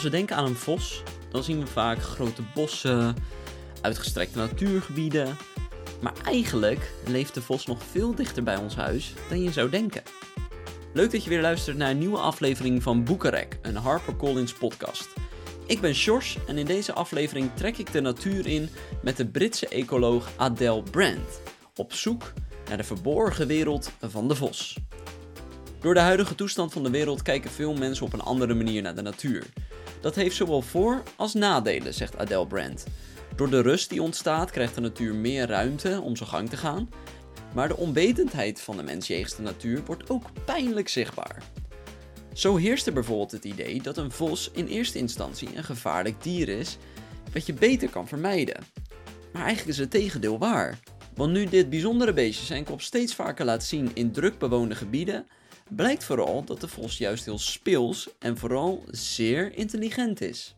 Als we denken aan een vos, dan zien we vaak grote bossen, uitgestrekte natuurgebieden. Maar eigenlijk leeft de vos nog veel dichter bij ons huis dan je zou denken. Leuk dat je weer luistert naar een nieuwe aflevering van Boekenrek, een HarperCollins podcast. Ik ben Sjors en in deze aflevering trek ik de natuur in met de Britse ecoloog Adele Brand. Op zoek naar de verborgen wereld van de vos. Door de huidige toestand van de wereld kijken veel mensen op een andere manier naar de natuur. Dat heeft zowel voor- als nadelen, zegt Adele Brand. Door de rust die ontstaat krijgt de natuur meer ruimte om zijn gang te gaan. Maar de onwetendheid van de mens jegens de natuur wordt ook pijnlijk zichtbaar. Zo heerst er bijvoorbeeld het idee dat een vos in eerste instantie een gevaarlijk dier is, wat je beter kan vermijden. Maar eigenlijk is het tegendeel waar. Want nu dit bijzondere beestje zijn kop steeds vaker laat zien in druk bewoonde gebieden, blijkt vooral dat de vos juist heel speels en vooral zeer intelligent is.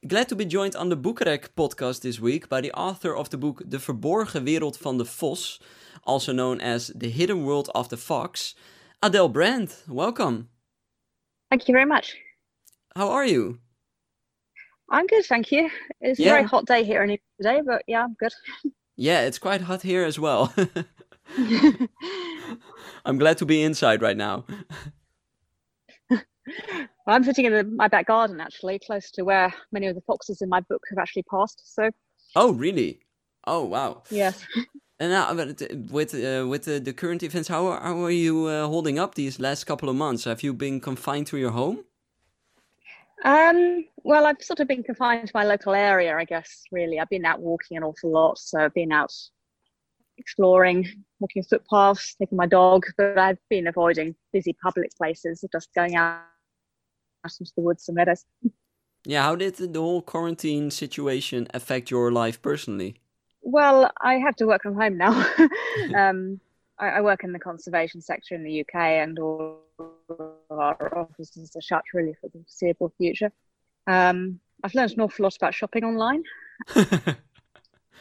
Glad to be joined on the Boekrek podcast this week by the author of the book The Verborgen Wereld van de Vos, also known as The Hidden World of the Fox, Adele Brand. Welcome. Thank you very much. How are you? I'm good, thank you. It's Yeah. a very hot day here in England today, but yeah, I'm good. Yeah, it's quite hot here as well. I'm glad to be inside right now. Well, I'm sitting in the, my back garden actually, close to where many of the foxes in my book have actually passed. So Oh, really? Oh, wow. yes, And now, uh, with uh, with the, the current events, how are, how are you uh, holding up these last couple of months? Have you been confined to your home? um, well, I've sort of been confined to my local area, I guess. Really, I've been out walking an awful lot, so I've been out exploring, walking footpaths, taking my dog, but I've been avoiding busy public places, just going out into the woods and meadows. Yeah, how did the whole quarantine situation affect your life personally? Well, I have to work from home now. um, I, I work in the conservation sector in the UK, and all of our offices are shut really for the foreseeable future. Um, I've learned an awful lot about shopping online.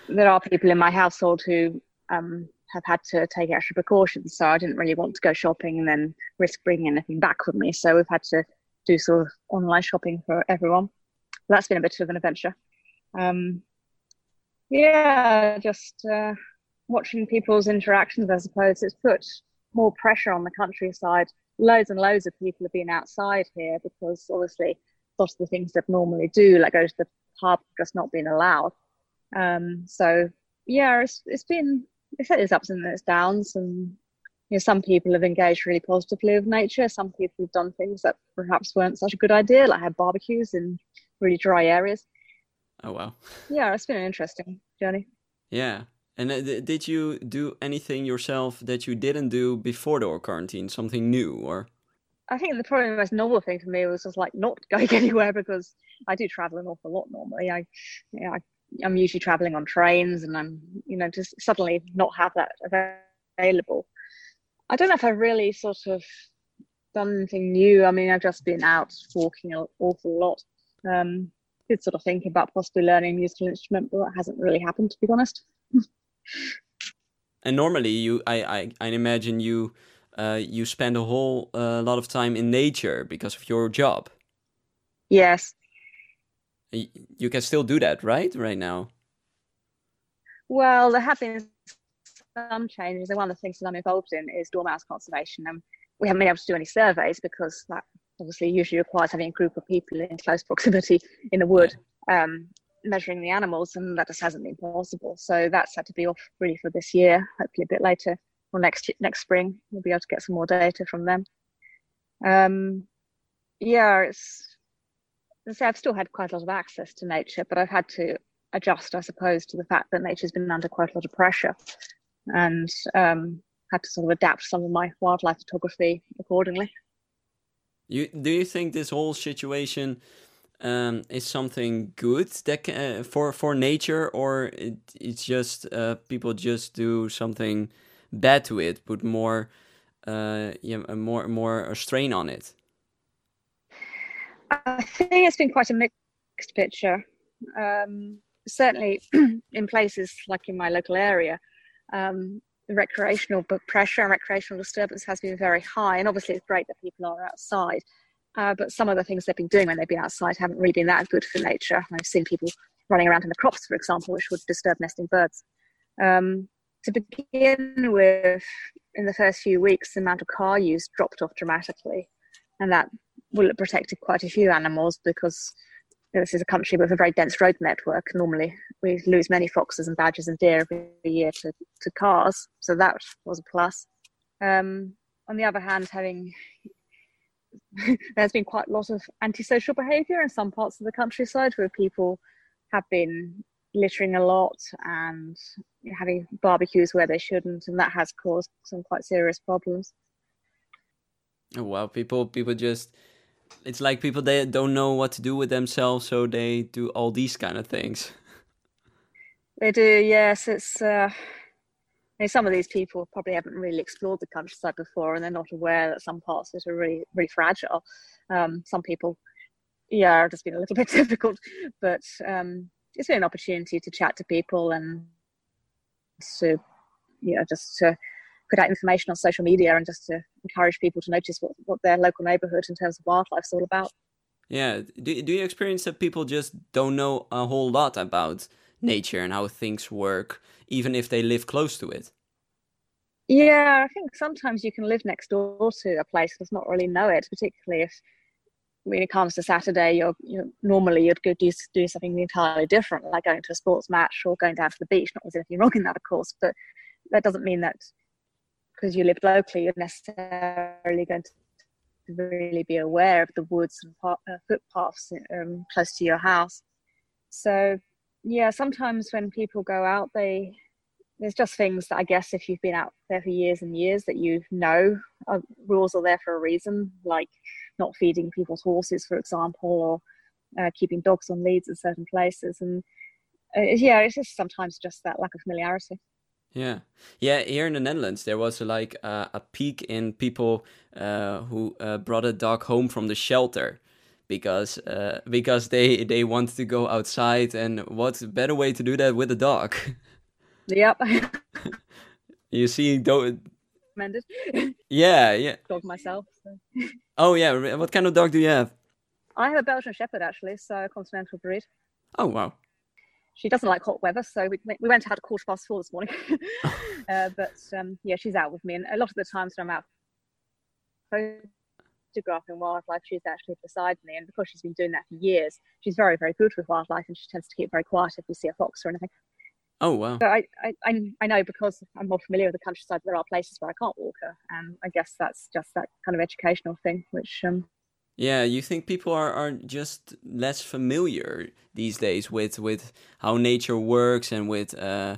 There are people in my household who um, have had to take extra precautions, so I didn't really want to go shopping and then risk bringing anything back with me. So we've had to do sort of online shopping for everyone. That's been a bit of an adventure. Um, yeah, just uh, watching people's interactions, I suppose. It's put more pressure on the countryside. Loads and loads of people have been outside here because obviously a lot of the things that normally do, like go to the pub, just not been allowed. Um, so yeah, it's it's been it's had its ups and there's downs, and you know, some people have engaged really positively with nature. Some people have done things that perhaps weren't such a good idea, like had barbecues in really dry areas. oh wow. Yeah, it's been an interesting journey. Yeah. And uh, did you do anything yourself that you didn't do before the quarantine? Something new or? I think the probably the most novel thing for me was just like not going anywhere because I do travel an awful lot normally. I, yeah, I, I'm usually traveling on trains, and I'm, you know, just suddenly not have that available. I don't know if I've really sort of done anything new. I mean, I've just been out walking an awful lot. Um, did sort of think about possibly learning a musical instrument, but that hasn't really happened, to be honest. And normally, you, I, I, I imagine you, uh, you spend a whole uh, lot of time in nature because of your job. Yes, You can still do that, right? Right now. Well, there have been some changes, and one of the things that I'm involved in is dormouse conservation. And we haven't been able to do any surveys because that obviously usually requires having a group of people in close proximity in the wood, um, measuring the animals, and that just hasn't been possible. So that's had to be off really for this year. Hopefully, a bit later or next next spring, we'll be able to get some more data from them. Um, yeah, it's. Say, I've still had quite a lot of access to nature, but I've had to adjust, I suppose, to the fact that nature's been under quite a lot of pressure and um, had to sort of adapt some of my wildlife photography accordingly. You do you think this whole situation um, is something good that ca- uh, for for nature, or it, it's just uh, people just do something bad to it, put more uh, yeah, more more strain on it? I think it's been quite a mixed picture. Um, certainly, in places like in my local area, um, recreational pressure and recreational disturbance has been very high. And obviously, it's great that people are outside. Uh, but some of the things they've been doing when they've been outside haven't really been that good for nature. I've seen people running around in the crops, for example, which would disturb nesting birds. Um, to begin with, in the first few weeks, the amount of car use dropped off dramatically, and that have protected quite a few animals because this is a country with a very dense road network. Normally, we lose many foxes and badgers and deer every year to, to cars, so that was a plus. Um, on the other hand, having there's been quite a lot of antisocial behaviour in some parts of the countryside where people have been littering a lot and having barbecues where they shouldn't, and that has caused some quite serious problems. Oh wow, people people just it's like people they don't know what to do with themselves, so they do all these kind of things. They do, yes. It's uh, some of these people probably haven't really explored the countryside before, and they're not aware that some parts of it are really, really fragile. Um, some people, yeah, just been a little bit difficult, but um, it's been an opportunity to chat to people and to, you know, just to put out information on social media and just to encourage people to notice what, what their local neighborhood in terms of wildlife is all about. Yeah. Do, do you experience that people just don't know a whole lot about nature and how things work, even if they live close to it? Yeah, I think sometimes you can live next door to a place and not really know it, particularly if when it comes to Saturday, you're, you're normally you'd go do, do something entirely different, like going to a sports match or going down to the beach. Not there's anything wrong in that, of course, but that doesn't mean that because you live locally, you're necessarily going to really be aware of the woods and uh, footpaths um, close to your house. So, yeah, sometimes when people go out, they there's just things that I guess if you've been out there for years and years that you know uh, rules are there for a reason, like not feeding people's horses, for example, or uh, keeping dogs on leads in certain places. And uh, yeah, it's just sometimes just that lack of familiarity. Yeah, yeah. Here in the Netherlands, there was like uh, a peak in people uh, who uh, brought a dog home from the shelter because uh, because they they wanted to go outside, and what better way to do that with a dog? Yep. you see, do recommended. Yeah, yeah. Dog myself. So. Oh yeah, what kind of dog do you have? I have a Belgian Shepherd actually, so a continental breed. Oh wow. She doesn't like hot weather, so we we went out at quarter past four this morning. uh, but um, yeah, she's out with me, and a lot of the times when I'm out photographing wildlife, she's actually beside me, and because she's been doing that for years, she's very very good with wildlife, and she tends to keep very quiet if we see a fox or anything. Oh wow! So I, I I know because I'm more familiar with the countryside. There are places where I can't walk her, and I guess that's just that kind of educational thing, which um. Yeah, you think people are, are just less familiar these days with with how nature works and with uh,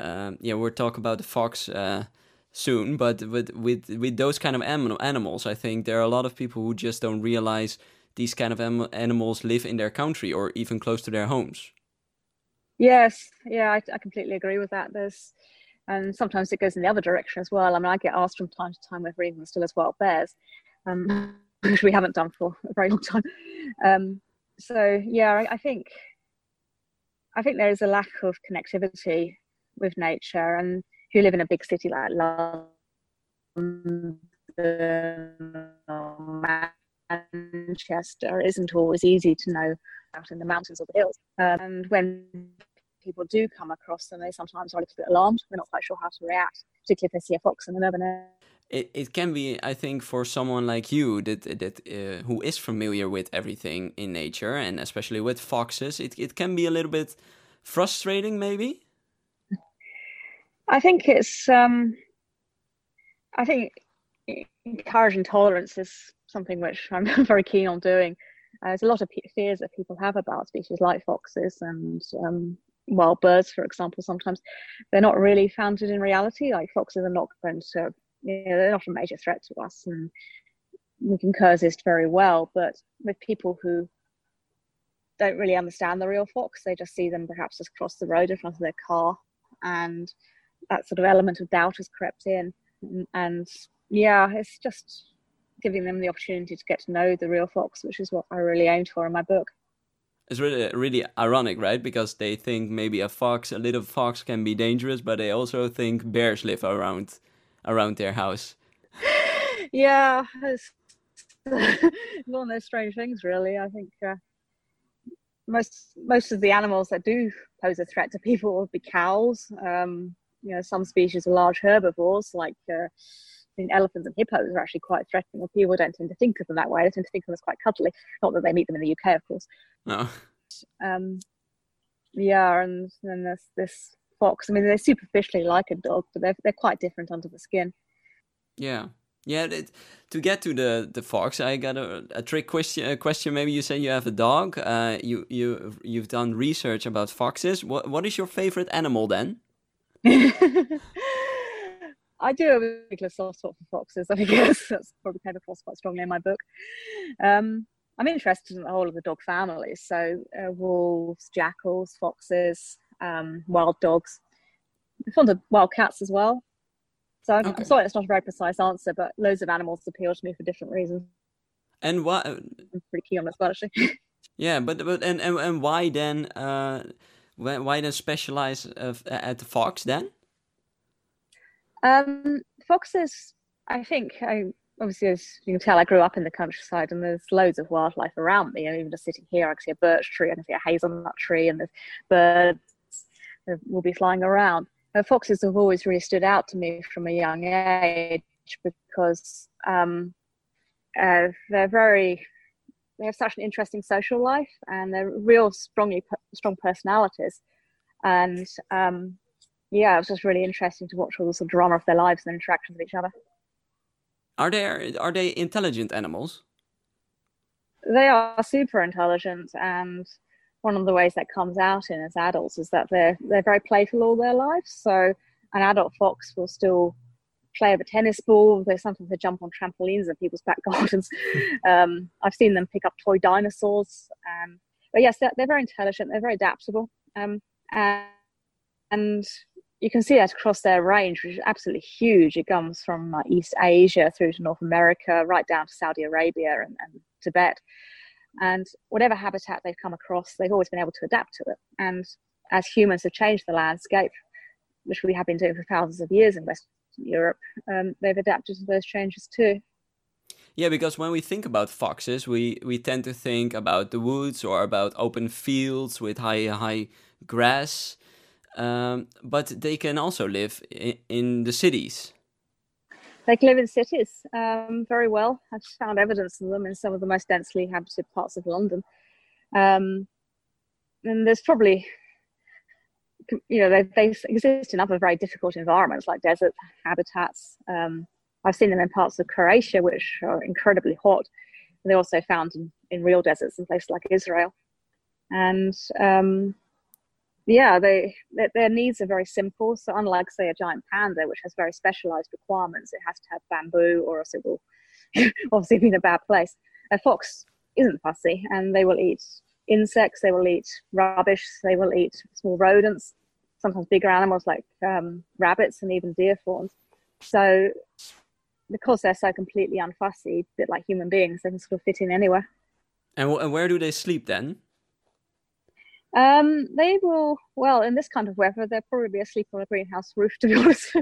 uh yeah we'll talk about the fox uh, soon, but with with with those kind of animals, I think there are a lot of people who just don't realize these kind of animals live in their country or even close to their homes. Yes, yeah, I, I completely agree with that. There's, and sometimes it goes in the other direction as well. I mean, I get asked from time to time if Regan still has wild bears, um, which we haven't done for a very long time. Um, so yeah, I, I, think I think there is a lack of connectivity with nature, and who live in a big city like London or Manchester, isn't always easy to know out in the mountains or the hills. Um, and when people do come across them, they sometimes are a little bit alarmed. They're not quite sure how to react, particularly if they see a fox in an urban area. It, it can be, I think, for someone like you that that uh, who is familiar with everything in nature and especially with foxes, it it can be a little bit frustrating, maybe. I think it's. Um, I think encouraging tolerance is something which I'm very keen on doing. Uh, there's a lot of fears that people have about species like foxes and um, wild birds, for example, sometimes they're not really founded in reality. Like foxes are not going to, you know, they're not a major threat to us, and we can coexist very well. But with people who don't really understand the real fox, they just see them perhaps just cross the road in front of their car, and that sort of element of doubt has crept in. And, and yeah, it's just giving them the opportunity to get to know the real fox, which is what I really aimed for in my book it's really really ironic, right? Because they think maybe a fox, a little fox, can be dangerous, but they also think bears live around around their house. Yeah, one of those strange things, really. I think uh, most most of the animals that do pose a threat to people would be cows. Um, you know, some species are large herbivores, like uh, I mean, elephants and hippos are actually quite threatening. People don't tend to think of them that way. They tend to think of them as quite cuddly. Not that they meet them in the UK, of course. No. Um, yeah, and then there's this fox. I mean, they're superficially like a dog, but they're they're quite different under the skin. Yeah. Yeah, it, to get to the, the fox, I got a, a trick question. A question. Maybe you say you have a dog. Uh, you you you've done research about foxes. What what is your favorite animal then? I do have a particular soft spot for foxes. I guess that's probably came across quite strongly in my book. Um, I'm interested in the whole of the dog family, so uh, wolves, jackals, foxes, um, wild dogs. I'm fond of wild cats as well. So I'm, okay. I'm sorry, it's not a very precise answer, but loads of animals appeal to me for different reasons. And why? I'm pretty keen on this, actually. yeah, but but and and, and why then? Uh, why then specialize uh, at the fox then? Um, foxes, I think, I, obviously, as you can tell, I grew up in the countryside and there's loads of wildlife around me. And even just sitting here, I can see a birch tree, I can see a hazelnut tree, and there's birds will be flying around. And foxes have always really stood out to me from a young age because um, uh, they're very they have such an interesting social life and they're real strongly strong personalities and um, yeah, it was just really interesting to watch all the sort of drama of their lives and interactions with each other. Are they are they intelligent animals? They are super intelligent, and one of the ways that comes out in as adults is that they're they're very playful all their lives. So an adult fox will still play with a tennis ball. They sometimes they jump on trampolines in people's back gardens. um, I've seen them pick up toy dinosaurs. Um, but yes, they're, they're, very intelligent. They're very adaptable. Um, and, and you can see that across their range, which is absolutely huge. It comes from uh, East Asia through to North America, right down to Saudi Arabia and, and, Tibet. And whatever habitat they've come across, they've always been able to adapt to it. And as humans have changed the landscape, which we have been doing for thousands of years in Western Europe, um, they've adapted to those changes too. Yeah, because when we think about foxes, we, we tend to think about the woods or about open fields with high high grass um, but they can also live in, in, the cities. They can live in cities um, very well. I've found evidence of them in some of the most densely inhabited parts of London. Um, and there's probably, you know, they, they exist in other very difficult environments like desert habitats. Um, I've seen them in parts of Croatia, which are incredibly hot. They're also found in, in real deserts in places like Israel. And um, yeah, they their, their, needs are very simple. So unlike say a giant panda, which has very specialized requirements, it has to have bamboo, or else it will obviously be in a bad place. A fox isn't fussy, and they will eat insects, they will eat rubbish, they will eat small rodents, sometimes bigger animals like um, rabbits and even deer fawns. So because they're so completely unfussy, a bit like human beings, they can sort of fit in anywhere. And, w- and where do they sleep then? Um, they will, well, in this kind of weather, they'll probably asleep on a greenhouse roof, to be honest.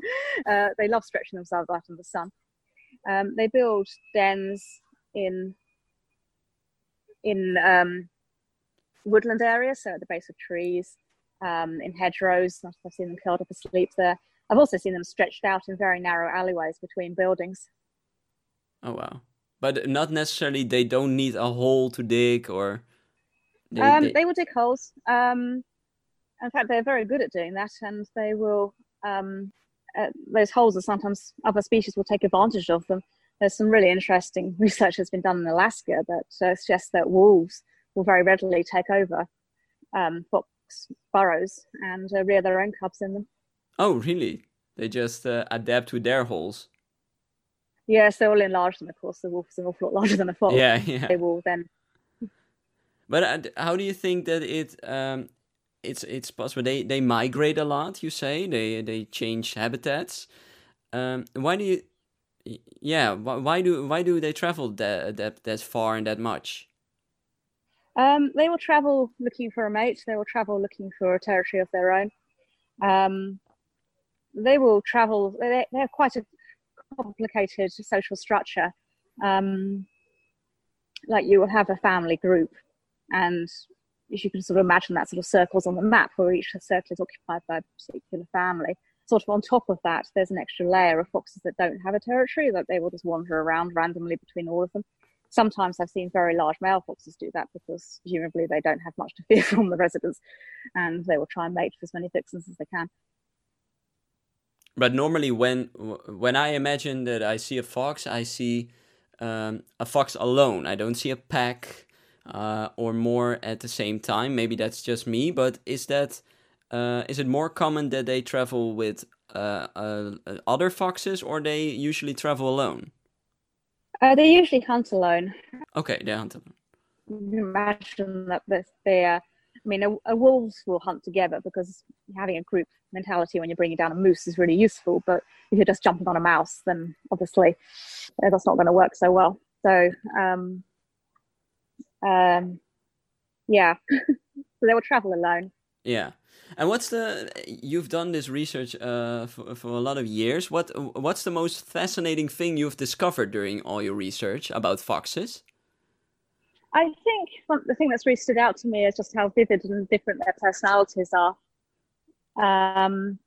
uh, they love stretching themselves out in the sun. Um, they build dens in in um, woodland areas, so at the base of trees, um, in hedgerows. I've seen them curled up asleep there. I've also seen them stretched out in very narrow alleyways between buildings. Oh wow! But not necessarily. They don't need a hole to dig or. They, um, they... they will dig holes. Um, in fact, they're very good at doing that, and they will. Um, uh, those holes are sometimes other species will take advantage of them. There's some really interesting research that's been done in Alaska that uh, suggests that wolves will very readily take over um, fox burrows and uh, rear their own cubs in them. Oh, really? They just uh, adapt to their holes. Yes, they will enlarge them. Of course, the wolf is an awful lot larger than a fox. Yeah, yeah. They will then but uh, how do you think that it um, it's it's possible? They they migrate a lot. You say they they change habitats. Um, why do you? Yeah, why, do why do they travel that that that far and that much? Um, they will travel looking for a mate. They will travel looking for a territory of their own. Um, they will travel. They, they have quite a complicated social structure. Um, like you will have a family group, and if you can sort of imagine that sort of circles on the map where each circle is occupied by a particular family. Sort of on top of that, there's an extra layer of foxes that don't have a territory that they will just wander around randomly between all of them. Sometimes I've seen very large male foxes do that because presumably they don't have much to fear from the residents, and they will try and mate with as many vixens as they can. But normally, when when I imagine that I see a fox, I see um, a fox alone. I don't see a pack uh, or more at the same time. Maybe that's just me. But is that uh, is it more common that they travel with uh, uh other foxes, or they usually travel alone? Uh, they usually hunt alone. Okay, they hunt alone. Imagine that they are I mean, a, a wolves will hunt together because having a group mentality when you're bringing down a moose is really useful. But if you're just jumping on a mouse, then obviously uh, that's not going to work so well. So, um, um, yeah, so they will travel alone. Yeah. And what's the you've done this research uh, for, for a lot of years. What what's the most fascinating thing you've discovered during all your research about foxes? I think the thing that's really stood out to me is just how vivid and different their personalities are. Um,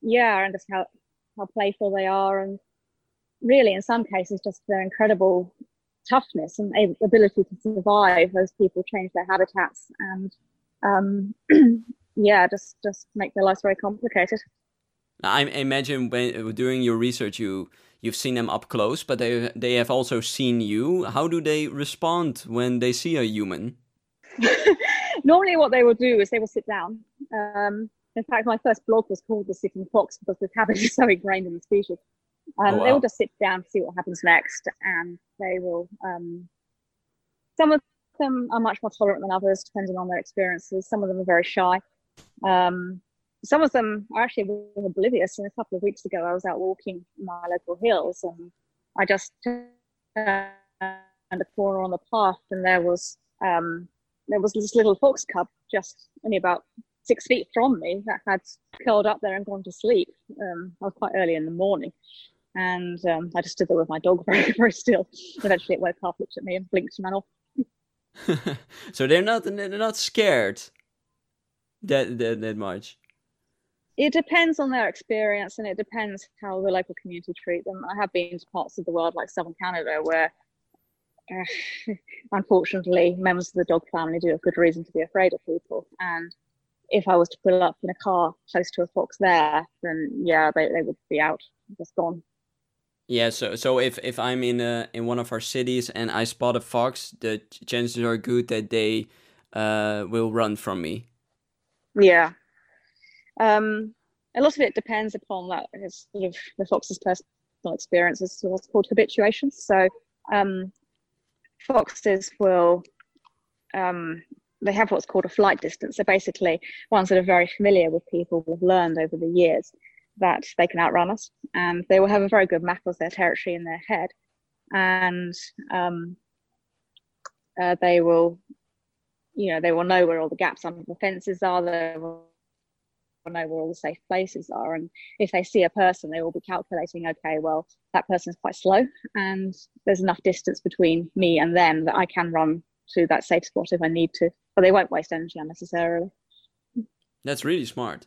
yeah, and just how how playful they are, and really, in some cases, just their incredible toughness and ability to survive as people change their habitats and um, yeah, just just make their lives very complicated. I imagine when doing your research, you you've seen them up close, but they they have also seen you. How do they respond when they see a human? Normally, what they will do is they will sit down. Um, in fact, my first blog was called "The Sitting Fox" because the habit is so ingrained in the species. Um, oh, wow. They will just sit down, to see what happens next, and they will. Um, some of them are much more tolerant than others, depending on their experiences. Some of them are very shy. Um, some of them are actually oblivious. And a couple of weeks ago, I was out walking my local hills, and I just turned a corner on the path, and there was um, there was this little fox cub just only about six feet from me that had curled up there and gone to sleep. Um, I was quite early in the morning, and um, I just stood there with my dog very very still. Eventually, it woke up, looked at me, and blinked and ran off. so they're not they're not scared that that, that much it depends on their experience and it depends how the local community treat them. I have been to parts of the world like southern Canada where uh, unfortunately members of the dog family do have good reason to be afraid of people and if I was to pull up in a car close to a fox there, then yeah, they, they would be out, just gone. Yeah, so so if if I'm in a, in one of our cities and I spot a fox, the chances are good that they uh, will run from me. Yeah, um, a lot of it depends upon that sort of the fox's personal experiences, what's called habituation. So um, foxes will um, they have what's called a flight distance. So basically, ones that are very familiar with people have learned over the years that they can outrun us, and they will have a very good map of their territory in their head, and um, uh, they will, you know, they will know where all the gaps under the fences are. They will know where all the safe places are. And if they see a person, they will be calculating, okay, well, that person's quite slow, and there's enough distance between me and them that I can run to that safe spot if I need to. But they won't waste energy unnecessarily. That's really smart.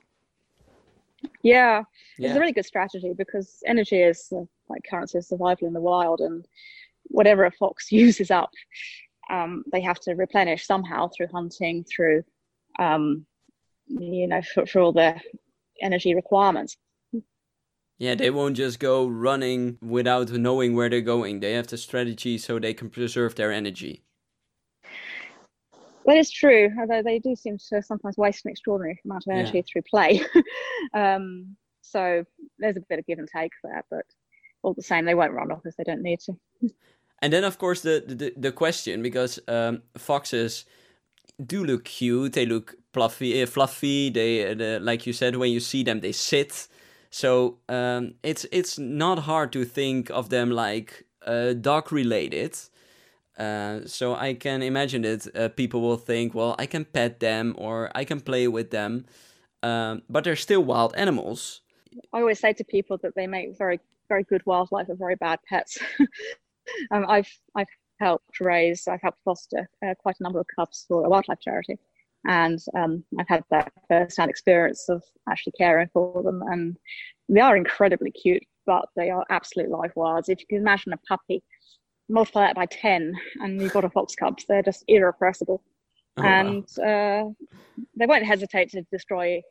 Yeah, yeah. it's a really good strategy because energy is like currency of survival in the wild, and whatever a fox uses up, um, they have to replenish somehow through hunting, through um, you know, for, for all the energy requirements. Yeah, they won't just go running without knowing where they're going. They have the strategy so they can preserve their energy. That is true, although they do seem to sometimes waste an extraordinary amount of energy yeah. through play. um, so there's a bit of give and take there, but all the same, they won't run off if they don't need to. and then, of course, the the, the question because um, foxes do look cute. They look fluffy. Uh, fluffy. They, uh, like you said, when you see them, they sit. So um, it's it's not hard to think of them like uh, dog related. Uh, so I can imagine that uh, people will think, well, I can pet them or I can play with them, um, but they're still wild animals. I always say to people that they make very very good wildlife and very bad pets. um, I've I've helped raise, I've helped foster uh, quite a number of cubs for a wildlife charity. And um, I've had that first-hand experience of actually caring for them. And they are incredibly cute, but they are absolute live wilds. If you can imagine a puppy, multiply that by 10, and you've got a fox cub, they're just irrepressible. Oh, and wow. uh, they won't hesitate to destroy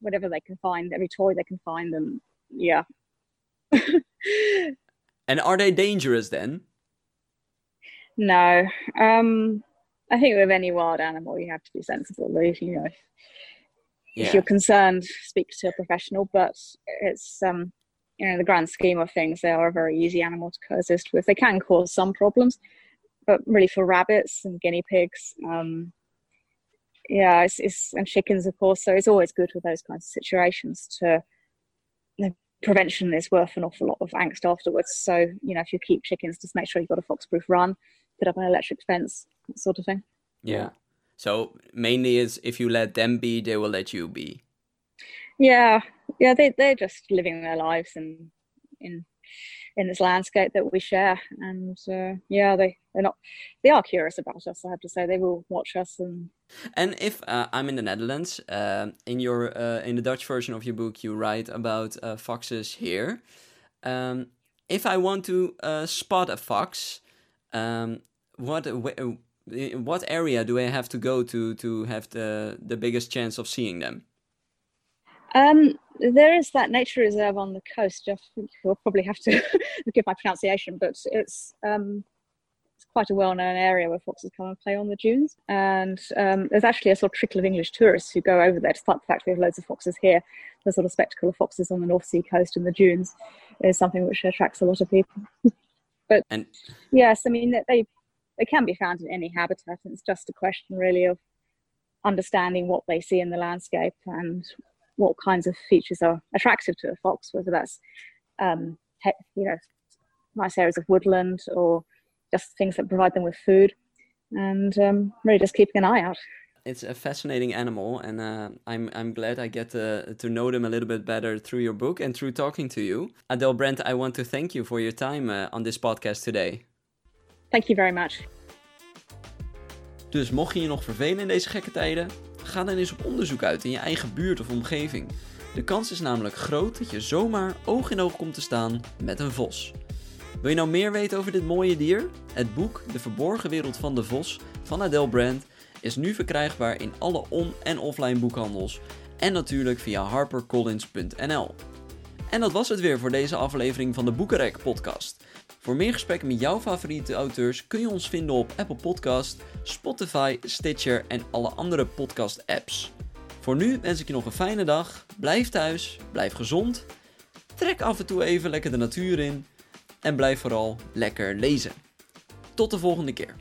whatever they can find, every toy they can find. And yeah. and are they dangerous then? No. Um, I think with any wild animal, you have to be sensible. You know, if, yeah. if you're concerned, speak to a professional. But it's um, you know, the grand scheme of things, they are a very easy animal to coexist with. They can cause some problems, but really for rabbits and guinea pigs, um, yeah, it's, it's and chickens, of course. So it's always good with those kinds of situations to the prevention is worth an awful lot of angst afterwards. So you know, if you keep chickens, just make sure you've got a fox-proof run put up an electric fence, sort of thing. Yeah. So mainly is if you let them be, they will let you be. Yeah, yeah, they they're just living their lives in in in this landscape that we share, and uh, yeah, they they're not they are curious about us. I have to say, they will watch us and. And if uh, I'm in the Netherlands, uh, in your uh, in the Dutch version of your book, you write about uh, foxes here. Um, if I want to uh, spot a fox, um, what what area do I have to go to to have the the biggest chance of seeing them? Um, there is that nature reserve on the coast. I think you'll probably have to give my pronunciation, but it's um, it's quite a well-known area where foxes come and play on the dunes. And um, there's actually a sort of trickle of English tourists who go over there, despite the fact we have loads of foxes here. The sort of spectacle of foxes on the North Sea coast and the dunes is something which attracts a lot of people. but and yes, I mean they they can be found in any habitat. And it's just a question really of understanding what they see in the landscape and what kinds of features are attractive to a fox, whether that's um, you know nice areas of woodland or just things that provide them with food, and um, really just keeping an eye out. It's a fascinating animal, and uh, I'm I'm glad I get to, to know them a little bit better through your book and through talking to you. Adele Brand, I want to thank you for your time uh, on this podcast today. Thank you very much. Dus mocht je je nog vervelen in deze gekke tijden, ga dan eens op onderzoek uit in je eigen buurt of omgeving. De kans is namelijk groot dat je zomaar oog in oog komt te staan met een vos. Wil je nou meer weten over dit mooie dier? Het boek De Verborgen Wereld van de Vos van Adele Brand is nu verkrijgbaar in alle on- en offline boekhandels en natuurlijk via harpercollins.nl. En dat was het weer voor deze aflevering van de Boekenrek podcast. Voor meer gesprekken met jouw favoriete auteurs kun je ons vinden op Apple Podcast, Spotify, Stitcher en alle andere podcast apps. Voor nu wens ik je nog een fijne dag. Blijf thuis, blijf gezond. Trek af en toe even lekker de natuur in. En blijf vooral lekker lezen. Tot de volgende keer.